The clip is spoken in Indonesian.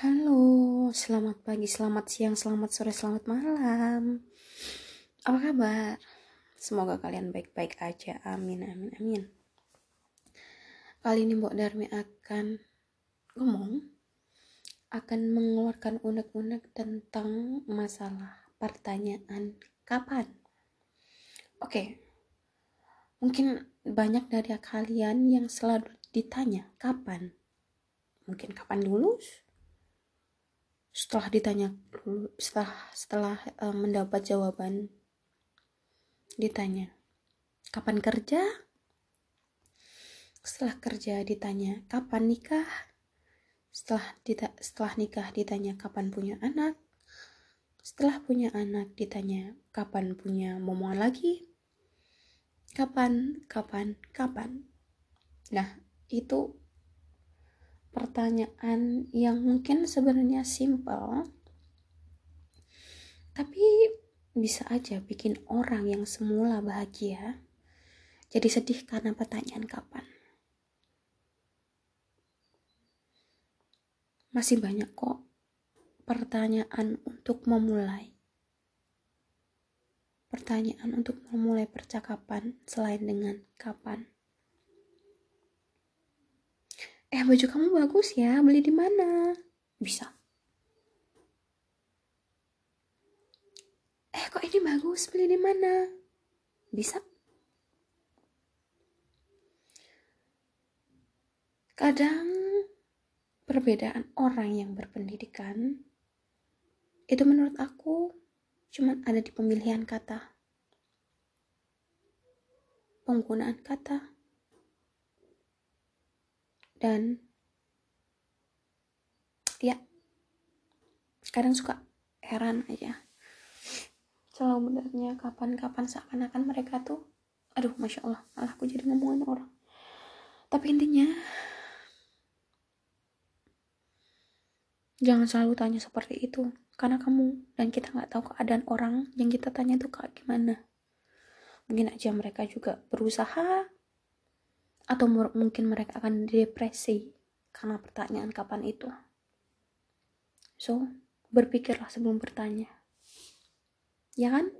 Halo, selamat pagi, selamat siang, selamat sore, selamat malam. Apa kabar? Semoga kalian baik-baik aja. Amin, amin, amin. Kali ini Mbok Darmi akan ngomong, akan mengeluarkan unek-unek tentang masalah pertanyaan kapan. Oke, mungkin banyak dari kalian yang selalu ditanya kapan. Mungkin kapan lulus? Setelah ditanya setelah setelah uh, mendapat jawaban ditanya kapan kerja? Setelah kerja ditanya kapan nikah? Setelah dita setelah nikah ditanya kapan punya anak? Setelah punya anak ditanya kapan punya momongan lagi? Kapan kapan kapan? Nah itu pertanyaan yang mungkin sebenarnya simpel tapi bisa aja bikin orang yang semula bahagia jadi sedih karena pertanyaan kapan. Masih banyak kok pertanyaan untuk memulai. Pertanyaan untuk memulai percakapan selain dengan kapan eh baju kamu bagus ya beli di mana? Bisa. Eh kok ini bagus beli di mana? Bisa. Kadang perbedaan orang yang berpendidikan itu menurut aku cuma ada di pemilihan kata. Penggunaan kata dan ya kadang suka heran aja. Selalu benarnya kapan-kapan seakan-akan mereka tuh aduh masya Allah malah aku jadi ngomongin orang. Tapi intinya jangan selalu tanya seperti itu. Karena kamu dan kita nggak tahu keadaan orang yang kita tanya itu kayak gimana. Mungkin aja mereka juga berusaha atau mungkin mereka akan depresi karena pertanyaan kapan itu. So, berpikirlah sebelum bertanya. Ya kan?